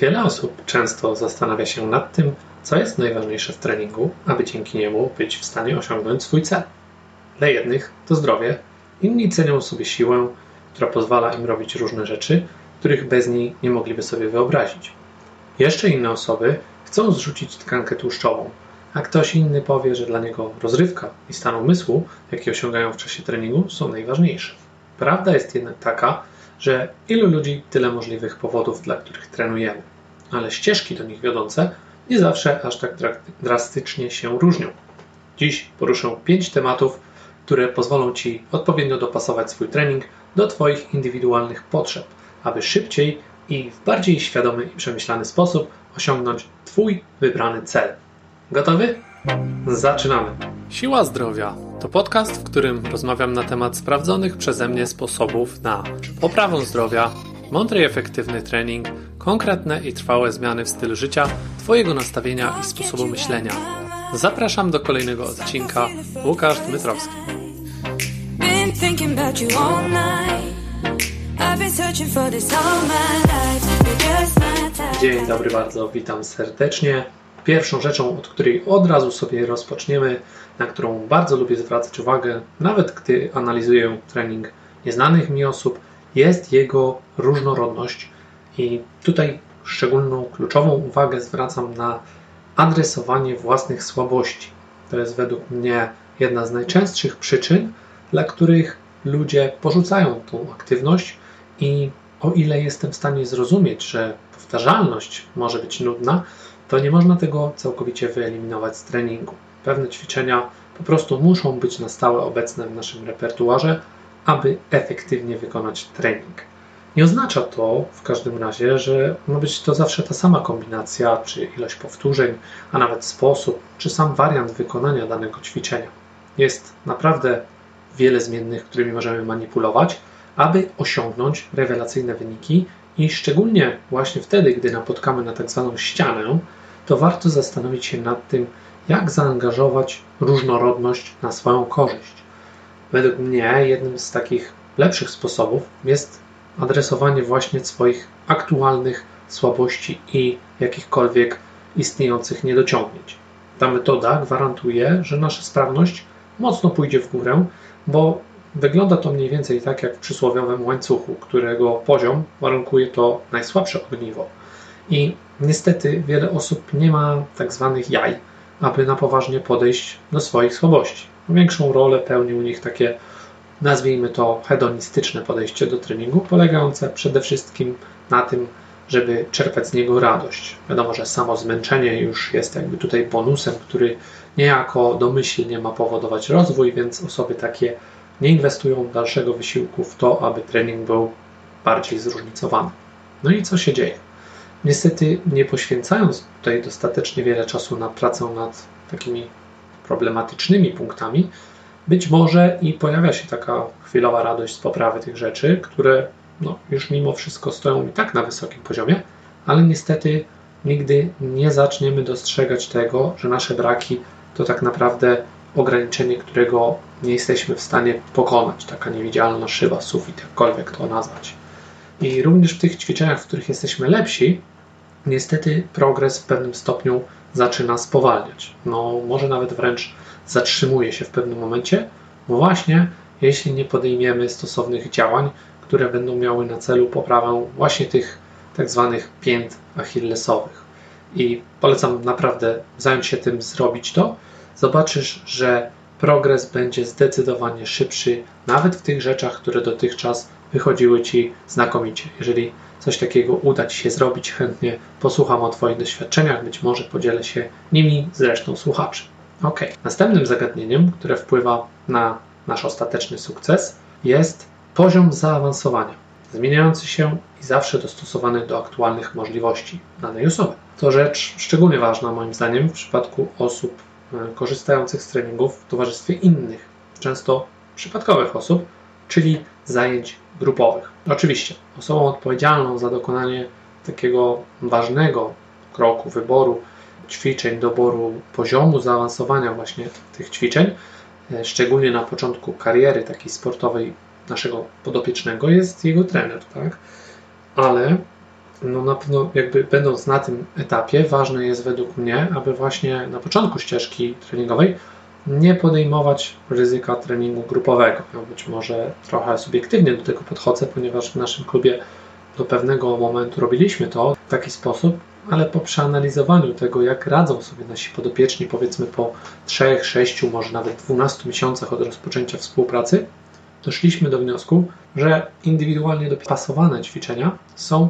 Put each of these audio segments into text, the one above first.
Wiele osób często zastanawia się nad tym, co jest najważniejsze w treningu, aby dzięki niemu być w stanie osiągnąć swój cel. Dla jednych to zdrowie, inni cenią sobie siłę, która pozwala im robić różne rzeczy, których bez niej nie mogliby sobie wyobrazić. Jeszcze inne osoby chcą zrzucić tkankę tłuszczową, a ktoś inny powie, że dla niego rozrywka i stan umysłu, jaki osiągają w czasie treningu, są najważniejsze. Prawda jest jednak taka, że ilu ludzi, tyle możliwych powodów, dla których trenujemy, ale ścieżki do nich wiodące nie zawsze aż tak drastycznie się różnią. Dziś poruszę pięć tematów, które pozwolą Ci odpowiednio dopasować swój trening do Twoich indywidualnych potrzeb, aby szybciej i w bardziej świadomy i przemyślany sposób osiągnąć Twój wybrany cel. Gotowy? Zaczynamy! Siła Zdrowia to podcast, w którym rozmawiam na temat sprawdzonych przeze mnie sposobów na poprawę zdrowia, mądry i efektywny trening, konkretne i trwałe zmiany w stylu życia, Twojego nastawienia i sposobu myślenia. Zapraszam do kolejnego odcinka. Łukasz Dmytrowski. Dzień dobry bardzo, witam serdecznie. Pierwszą rzeczą, od której od razu sobie rozpoczniemy, na którą bardzo lubię zwracać uwagę, nawet gdy analizuję trening nieznanych mi osób, jest jego różnorodność. I tutaj szczególną, kluczową uwagę zwracam na adresowanie własnych słabości. To jest według mnie jedna z najczęstszych przyczyn, dla których ludzie porzucają tą aktywność i o ile jestem w stanie zrozumieć, że powtarzalność może być nudna, to nie można tego całkowicie wyeliminować z treningu. Pewne ćwiczenia po prostu muszą być na stałe obecne w naszym repertuarze, aby efektywnie wykonać trening. Nie oznacza to w każdym razie, że ma być to zawsze ta sama kombinacja, czy ilość powtórzeń, a nawet sposób, czy sam wariant wykonania danego ćwiczenia. Jest naprawdę wiele zmiennych, którymi możemy manipulować, aby osiągnąć rewelacyjne wyniki i szczególnie właśnie wtedy, gdy napotkamy na tak zwaną ścianę, to warto zastanowić się nad tym, jak zaangażować różnorodność na swoją korzyść. Według mnie jednym z takich lepszych sposobów jest adresowanie właśnie swoich aktualnych słabości i jakichkolwiek istniejących niedociągnięć. Ta metoda gwarantuje, że nasza sprawność mocno pójdzie w górę, bo wygląda to mniej więcej tak jak w przysłowiowym łańcuchu, którego poziom warunkuje to najsłabsze ogniwo. I niestety wiele osób nie ma tak zwanych jaj, aby na poważnie podejść do swoich słabości. Większą rolę pełni u nich takie, nazwijmy to, hedonistyczne podejście do treningu, polegające przede wszystkim na tym, żeby czerpać z niego radość. Wiadomo, że samo zmęczenie już jest jakby tutaj bonusem, który niejako domyślnie ma powodować rozwój, więc osoby takie nie inwestują dalszego wysiłku w to, aby trening był bardziej zróżnicowany. No i co się dzieje? Niestety, nie poświęcając tutaj dostatecznie wiele czasu na pracę nad takimi problematycznymi punktami, być może i pojawia się taka chwilowa radość z poprawy tych rzeczy, które no, już mimo wszystko stoją i tak na wysokim poziomie, ale niestety nigdy nie zaczniemy dostrzegać tego, że nasze braki to tak naprawdę ograniczenie, którego nie jesteśmy w stanie pokonać. Taka niewidzialna szyba, sufit, jakkolwiek to nazwać. I również w tych ćwiczeniach, w których jesteśmy lepsi, niestety progres w pewnym stopniu zaczyna spowalniać. No, może nawet wręcz zatrzymuje się w pewnym momencie, właśnie jeśli nie podejmiemy stosownych działań, które będą miały na celu poprawę właśnie tych tak zwanych pięt achillesowych. I polecam naprawdę zająć się tym, zrobić to. Zobaczysz, że progres będzie zdecydowanie szybszy, nawet w tych rzeczach, które dotychczas wychodziły Ci znakomicie. Jeżeli coś takiego uda Ci się zrobić, chętnie posłucham o Twoich doświadczeniach, być może podzielę się nimi z resztą słuchaczy. Ok. Następnym zagadnieniem, które wpływa na nasz ostateczny sukces, jest poziom zaawansowania, zmieniający się i zawsze dostosowany do aktualnych możliwości danej osoby. To rzecz szczególnie ważna moim zdaniem w przypadku osób e, korzystających z treningów w towarzystwie innych, często przypadkowych osób, czyli zajęć grupowych. Oczywiście osobą odpowiedzialną za dokonanie takiego ważnego kroku wyboru ćwiczeń, doboru poziomu zaawansowania właśnie tych ćwiczeń, e, szczególnie na początku kariery takiej sportowej naszego podopiecznego jest jego trener, tak? Ale no na pewno jakby będąc na tym etapie, ważne jest według mnie, aby właśnie na początku ścieżki treningowej nie podejmować ryzyka treningu grupowego. Ja być może trochę subiektywnie do tego podchodzę, ponieważ w naszym klubie do pewnego momentu robiliśmy to w taki sposób, ale po przeanalizowaniu tego, jak radzą sobie nasi podopieczni, powiedzmy po 3, 6, może nawet 12 miesiącach od rozpoczęcia współpracy, doszliśmy do wniosku, że indywidualnie dopasowane ćwiczenia są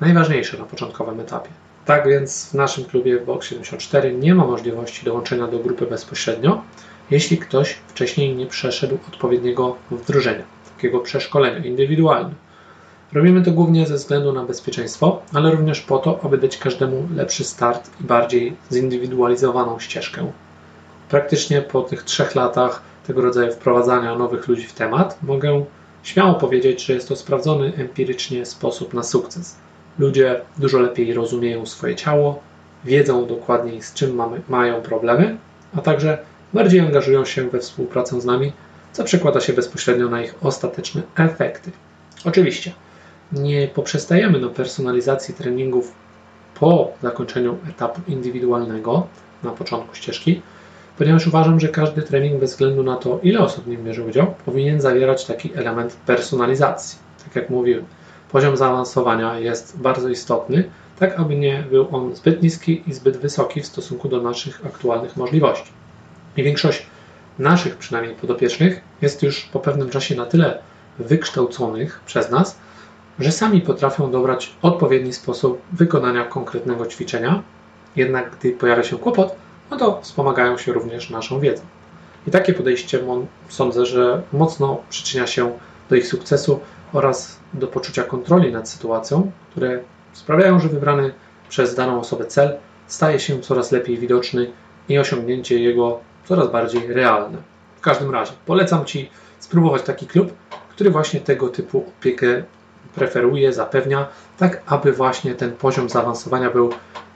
najważniejsze na początkowym etapie. Tak więc w naszym klubie Box 74 nie ma możliwości dołączenia do grupy bezpośrednio, jeśli ktoś wcześniej nie przeszedł odpowiedniego wdrożenia, takiego przeszkolenia indywidualnego. Robimy to głównie ze względu na bezpieczeństwo, ale również po to, aby dać każdemu lepszy start i bardziej zindywidualizowaną ścieżkę. Praktycznie po tych trzech latach tego rodzaju wprowadzania nowych ludzi w temat, mogę śmiało powiedzieć, że jest to sprawdzony empirycznie sposób na sukces. Ludzie dużo lepiej rozumieją swoje ciało, wiedzą dokładniej z czym mamy, mają problemy, a także bardziej angażują się we współpracę z nami, co przekłada się bezpośrednio na ich ostateczne efekty. Oczywiście, nie poprzestajemy na personalizacji treningów po zakończeniu etapu indywidualnego na początku ścieżki, ponieważ uważam, że każdy trening, bez względu na to, ile osób w nim bierze udział, powinien zawierać taki element personalizacji. Tak jak mówiłem, poziom zaawansowania jest bardzo istotny, tak aby nie był on zbyt niski i zbyt wysoki w stosunku do naszych aktualnych możliwości. I większość naszych przynajmniej podopiecznych jest już po pewnym czasie na tyle wykształconych przez nas, że sami potrafią dobrać odpowiedni sposób wykonania konkretnego ćwiczenia. Jednak gdy pojawia się kłopot, no to wspomagają się również naszą wiedzą. I takie podejście sądzę, że mocno przyczynia się do ich sukcesu oraz do poczucia kontroli nad sytuacją, które sprawiają, że wybrany przez daną osobę cel staje się coraz lepiej widoczny i osiągnięcie jego coraz bardziej realne. W każdym razie polecam Ci spróbować taki klub, który właśnie tego typu opiekę preferuje, zapewnia, tak aby właśnie ten poziom zaawansowania był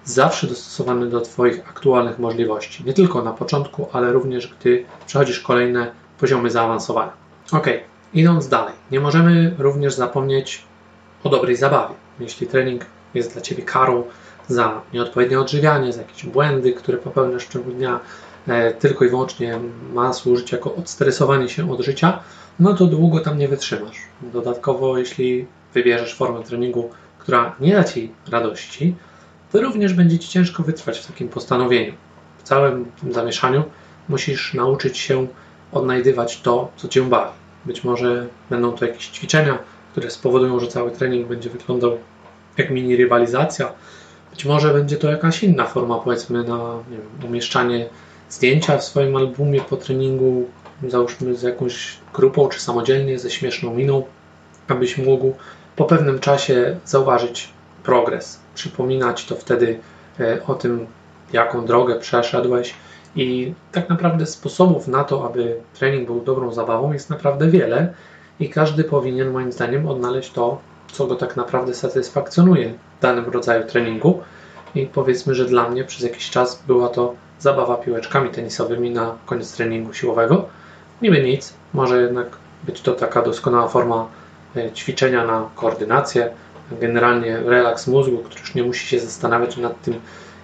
zawsze dostosowany do Twoich aktualnych możliwości. Nie tylko na początku, ale również gdy przechodzisz kolejne poziomy zaawansowania. Ok, idąc dalej, nie możemy również zapomnieć o dobrej zabawie. Jeśli trening jest dla Ciebie karą za nieodpowiednie odżywianie, za jakieś błędy, które popełniasz w ciągu dnia, e, tylko i wyłącznie ma służyć jako odstresowanie się od życia, no to długo tam nie wytrzymasz. Dodatkowo, jeśli wybierzesz formę treningu, która nie da Ci radości, to również będzie Ci ciężko wytrwać w takim postanowieniu. W całym tym zamieszaniu musisz nauczyć się odnajdywać to, co Cię bawi. Być może będą to jakieś ćwiczenia, które spowodują, że cały trening będzie wyglądał jak mini rywalizacja. Być może będzie to jakaś inna forma, powiedzmy, na wiem, umieszczanie zdjęcia w swoim albumie po treningu, załóżmy z jakąś grupą, czy samodzielnie, ze śmieszną miną, abyś mógł po pewnym czasie zauważyć progres. Przypominać to wtedy e, o tym, jaką drogę przeszedłeś. I tak naprawdę sposobów na to, aby trening był dobrą zabawą, jest naprawdę wiele i każdy powinien moim zdaniem odnaleźć to, co go tak naprawdę satysfakcjonuje w danym rodzaju treningu. I powiedzmy, że dla mnie przez jakiś czas była to zabawa piłeczkami tenisowymi na koniec treningu siłowego. Niby nic, może jednak być to taka doskonała forma ćwiczenia na koordynację, generalnie relaks mózgu, który już nie musi się zastanawiać nad tym,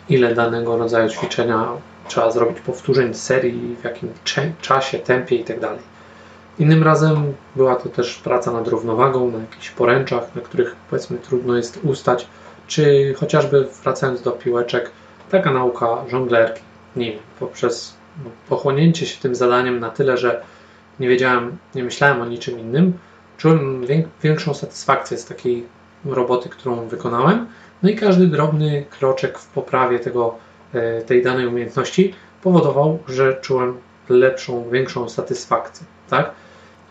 ile danego rodzaju ćwiczenia trzeba zrobić powtórzeń serii, w jakim czasie, tempie itd. Tak Innym razem była to też praca nad równowagą, na jakichś poręczach, na których powiedzmy trudno jest ustać, czy chociażby wracając do piłeczek, taka nauka żonglerki nim, poprzez no, pochłonięcie się tym zadaniem na tyle, że nie wiedziałem, nie myślałem o niczym innym, czułem większą satysfakcję z takiej roboty, którą wykonałem. No i każdy drobny kroczek w poprawie tego, e, tej danej umiejętności powodował, że czułem lepszą, większą satysfakcję. Tak?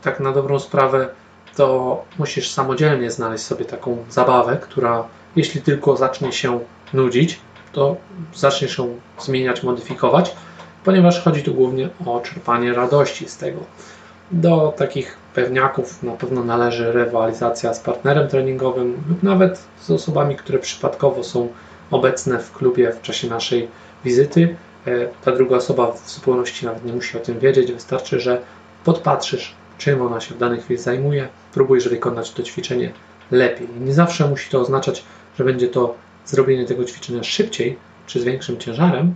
tak na dobrą sprawę to musisz samodzielnie znaleźć sobie taką zabawę, która jeśli tylko zacznie się nudzić, to zaczniesz ją zmieniać, modyfikować, ponieważ chodzi tu głównie o czerpanie radości z tego. Do takich pewniaków na pewno należy rywalizacja z partnerem treningowym lub nawet z osobami, które przypadkowo są obecne w klubie w czasie naszej wizyty. E, ta druga osoba w zupełności nawet nie musi o tym wiedzieć, wystarczy, że podpatrzysz, czym ona się w danej chwili zajmuje, próbujesz wykonać to ćwiczenie lepiej. Nie zawsze musi to oznaczać, że będzie to zrobienie tego ćwiczenia szybciej czy z większym ciężarem,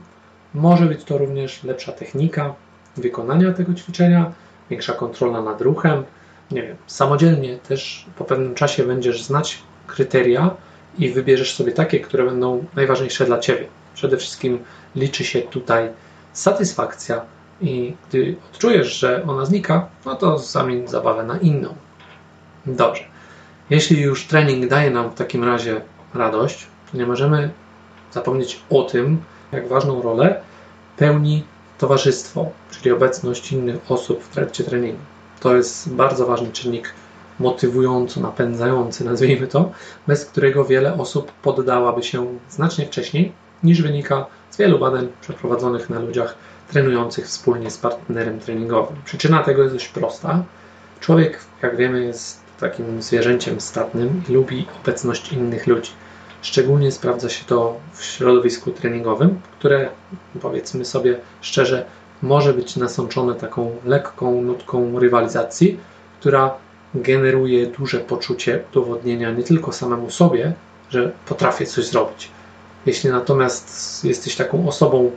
może być to również lepsza technika wykonania tego ćwiczenia, większa kontrola nad ruchem. Nie wiem, samodzielnie też po pewnym czasie będziesz znać kryteria i wybierzesz sobie takie, które będą najważniejsze dla Ciebie. Przede wszystkim liczy się tutaj satysfakcja i gdy odczujesz, że ona znika, no to zamień zabawę na inną. Dobrze. Jeśli już trening daje nam w takim razie radość, to nie możemy zapomnieć o tym, jak ważną rolę pełni towarzystwo, czyli obecność innych osób w trakcie treningu. To jest bardzo ważny czynnik motywujący, napędzający, nazwijmy to, bez którego wiele osób poddałaby się znacznie wcześniej, niż wynika z wielu badań przeprowadzonych na ludziach trenujących wspólnie z partnerem treningowym. Przyczyna tego jest dość prosta. Człowiek, jak wiemy, jest takim zwierzęciem statnym i lubi obecność innych ludzi. Szczególnie sprawdza się to w środowisku treningowym, które powiedzmy sobie szczerze, może być nasączone taką lekką nutką rywalizacji, która generuje duże poczucie udowodnienia nie tylko samemu sobie, że potrafię coś zrobić. Jeśli natomiast jesteś taką osobą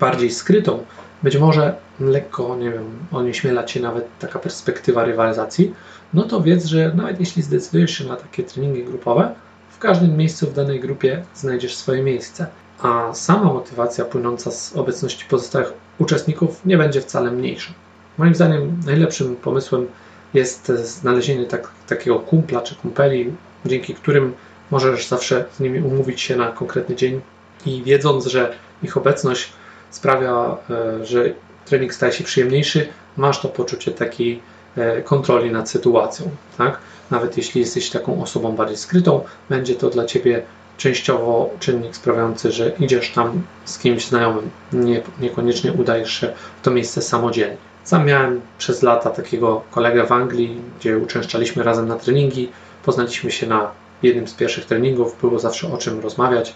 bardziej skrytą, być może lekko, nie wiem, onieśmiela cię nawet taka perspektywa rywalizacji, no to wiedz, że nawet jeśli zdecydujesz się na takie treningi grupowe, w każdym miejscu w danej grupie znajdziesz swoje miejsce, a sama motywacja płynąca z obecności pozostałych uczestników nie będzie wcale mniejsza. Moim zdaniem najlepszym pomysłem jest znalezienie tak, takiego kumpla czy kumpeli, dzięki którym możesz zawsze z nimi umówić się na konkretny dzień i wiedząc, że ich obecność sprawia, e, że trening staje się przyjemniejszy, masz to poczucie takiej e, kontroli nad sytuacją. Tak? Nawet jeśli jesteś taką osobą bardziej skrytą, będzie to dla ciebie częściowo czynnik sprawiający, że idziesz tam z kimś znajomym. Nie, niekoniecznie udajesz się w to miejsce samodzielnie. Sam miałem przez lata takiego kolegę w Anglii, gdzie uczęszczaliśmy razem na treningi. Poznaliśmy się na jednym z pierwszych treningów, było zawsze o czym rozmawiać.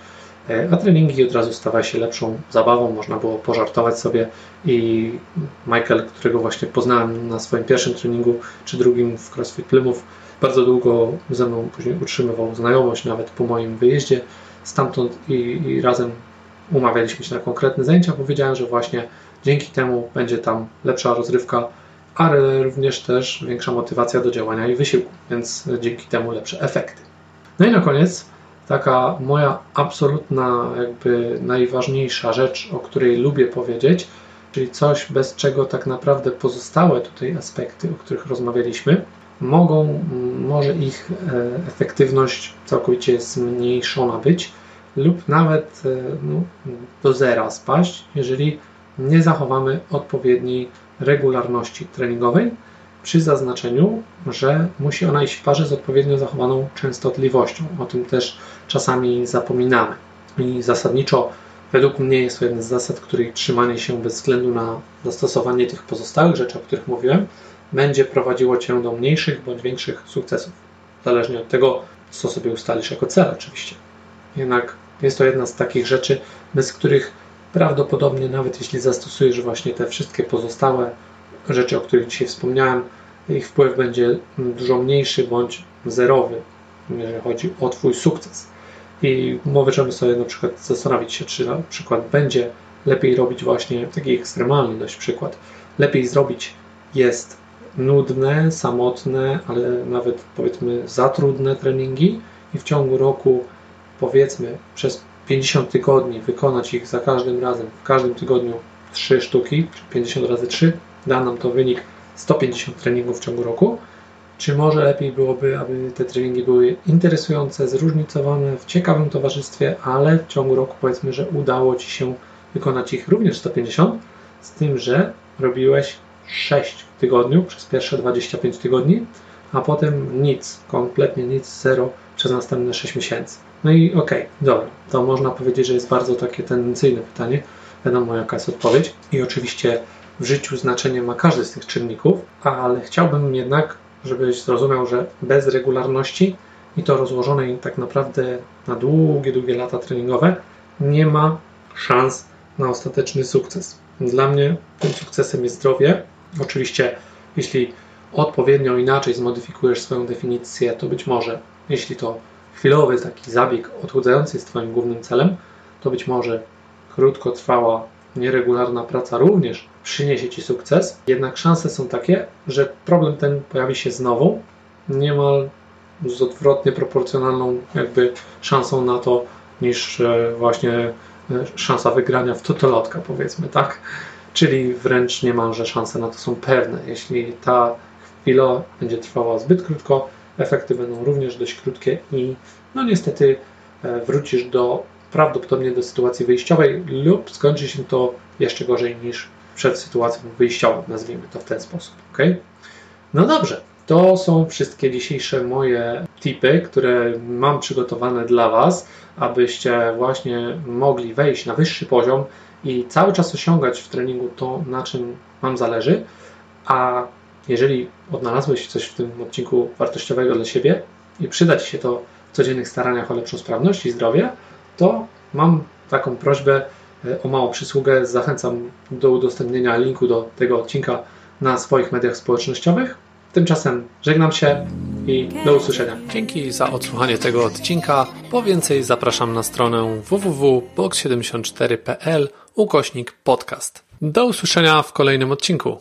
E, a treningi od razu stawały się lepszą zabawą, można było pożartować sobie i Michael, którego właśnie poznałem na swoim pierwszym treningu czy drugim w CrossFit Plymouth, bardzo długo ze mną później utrzymywał znajomość, nawet po moim wyjeździe stamtąd i, i razem umawialiśmy się na konkretne zajęcia. Powiedziałem, że właśnie dzięki temu będzie tam lepsza rozrywka, ale również też większa motywacja do działania i wysiłku, więc dzięki temu lepsze efekty. No i na koniec taka moja absolutna, jakby najważniejsza rzecz, o której lubię powiedzieć, czyli coś, bez czego tak naprawdę pozostałe tutaj aspekty, o których rozmawialiśmy, mogą, może ich e, efektywność całkowicie zmniejszona być lub nawet e, no, do zera spaść, jeżeli nie zachowamy odpowiedniej regularności treningowej przy zaznaczeniu, że musi ona iść w parze z odpowiednio zachowaną częstotliwością. O tym też czasami zapominamy. I zasadniczo według mnie jest to jedna z zasad, której trzymanie się bez względu na zastosowanie tych pozostałych rzeczy, o których mówiłem, będzie prowadziło Cię do mniejszych bądź większych sukcesów. Zależnie od tego, co sobie ustalisz jako cel oczywiście. Jednak jest to jedna z takich rzeczy, bez których prawdopodobnie nawet jeśli zastosujesz właśnie te wszystkie pozostałe rzeczy, o których dzisiaj wspomniałem, ich wpływ będzie dużo mniejszy bądź zerowy, jeżeli chodzi o Twój sukces. I możemy sobie na przykład zastanowić się, czy na przykład będzie lepiej robić właśnie taki ekstremalny dość przykład. Lepiej zrobić jest nudne, samotne, ale nawet powiedzmy za trudne treningi i w ciągu roku powiedzmy przez 50 tygodni wykonać ich za każdym razem, w każdym tygodniu 3 sztuki, 50 razy 3, da nam to wynik 150 treningów w ciągu roku. Czy może lepiej byłoby, aby te treningi były interesujące, zróżnicowane, w ciekawym towarzystwie, ale w ciągu roku powiedzmy, że udało Ci się wykonać ich również 150, z tym, że robiłeś 6 w tygodniu przez pierwsze 25 tygodni, a potem nic, kompletnie nic, zero przez następne 6 miesięcy. No i okej, okay, dobra, to można powiedzieć, że jest bardzo takie tendencyjne pytanie. Wiadomo, jaka jest odpowiedź. I oczywiście w życiu znaczenie ma każdy z tych czynników, ale chciałbym jednak, żebyś zrozumiał, że bez regularności i to rozłożonej tak naprawdę na długie, długie lata treningowe, nie ma szans na ostateczny sukces. Dla mnie tym sukcesem jest zdrowie. Oczywiście, jeśli odpowiednio inaczej zmodyfikujesz swoją definicję, to być może, jeśli to chwilowy taki zabieg odchudzający jest Twoim głównym celem, to być może krótkotrwała, nieregularna praca również przyniesie Ci sukces. Jednak szanse są takie, że problem ten pojawi się znowu, niemal z odwrotnie proporcjonalną jakby szansą na to, niż e, właśnie e, szansa wygrania w totolotka, powiedzmy, tak? Czyli wręcz niemalże szanse na to są pewne. Jeśli ta chwila będzie trwała zbyt krótko, efekty będą również dość krótkie i no niestety e, wrócisz do prawdopodobnie do sytuacji wyjściowej lub skończy się to jeszcze gorzej niż przed sytuacją wyjściową, nazwijmy to w ten sposób. ok? No dobrze, to są wszystkie dzisiejsze moje tipy, które mam przygotowane dla Was, abyście właśnie mogli wejść na wyższy poziom i cały czas osiągać w treningu to, na czym Wam zależy. A jeżeli odnalazłeś coś w tym odcinku wartościowego dla siebie i przyda Ci się to w codziennych staraniach o lepszą sprawność i zdrowie, to mam taką prośbę e, o małą przysługę. Zachęcam do udostępnienia linku do tego odcinka na swoich mediach społecznościowych. Tymczasem żegnam się i do usłyszenia. Dzięki za odsłuchanie tego odcinka. Po więcej zapraszam na stronę www.box74.pl ukośnik podcast. Do usłyszenia w kolejnym odcinku.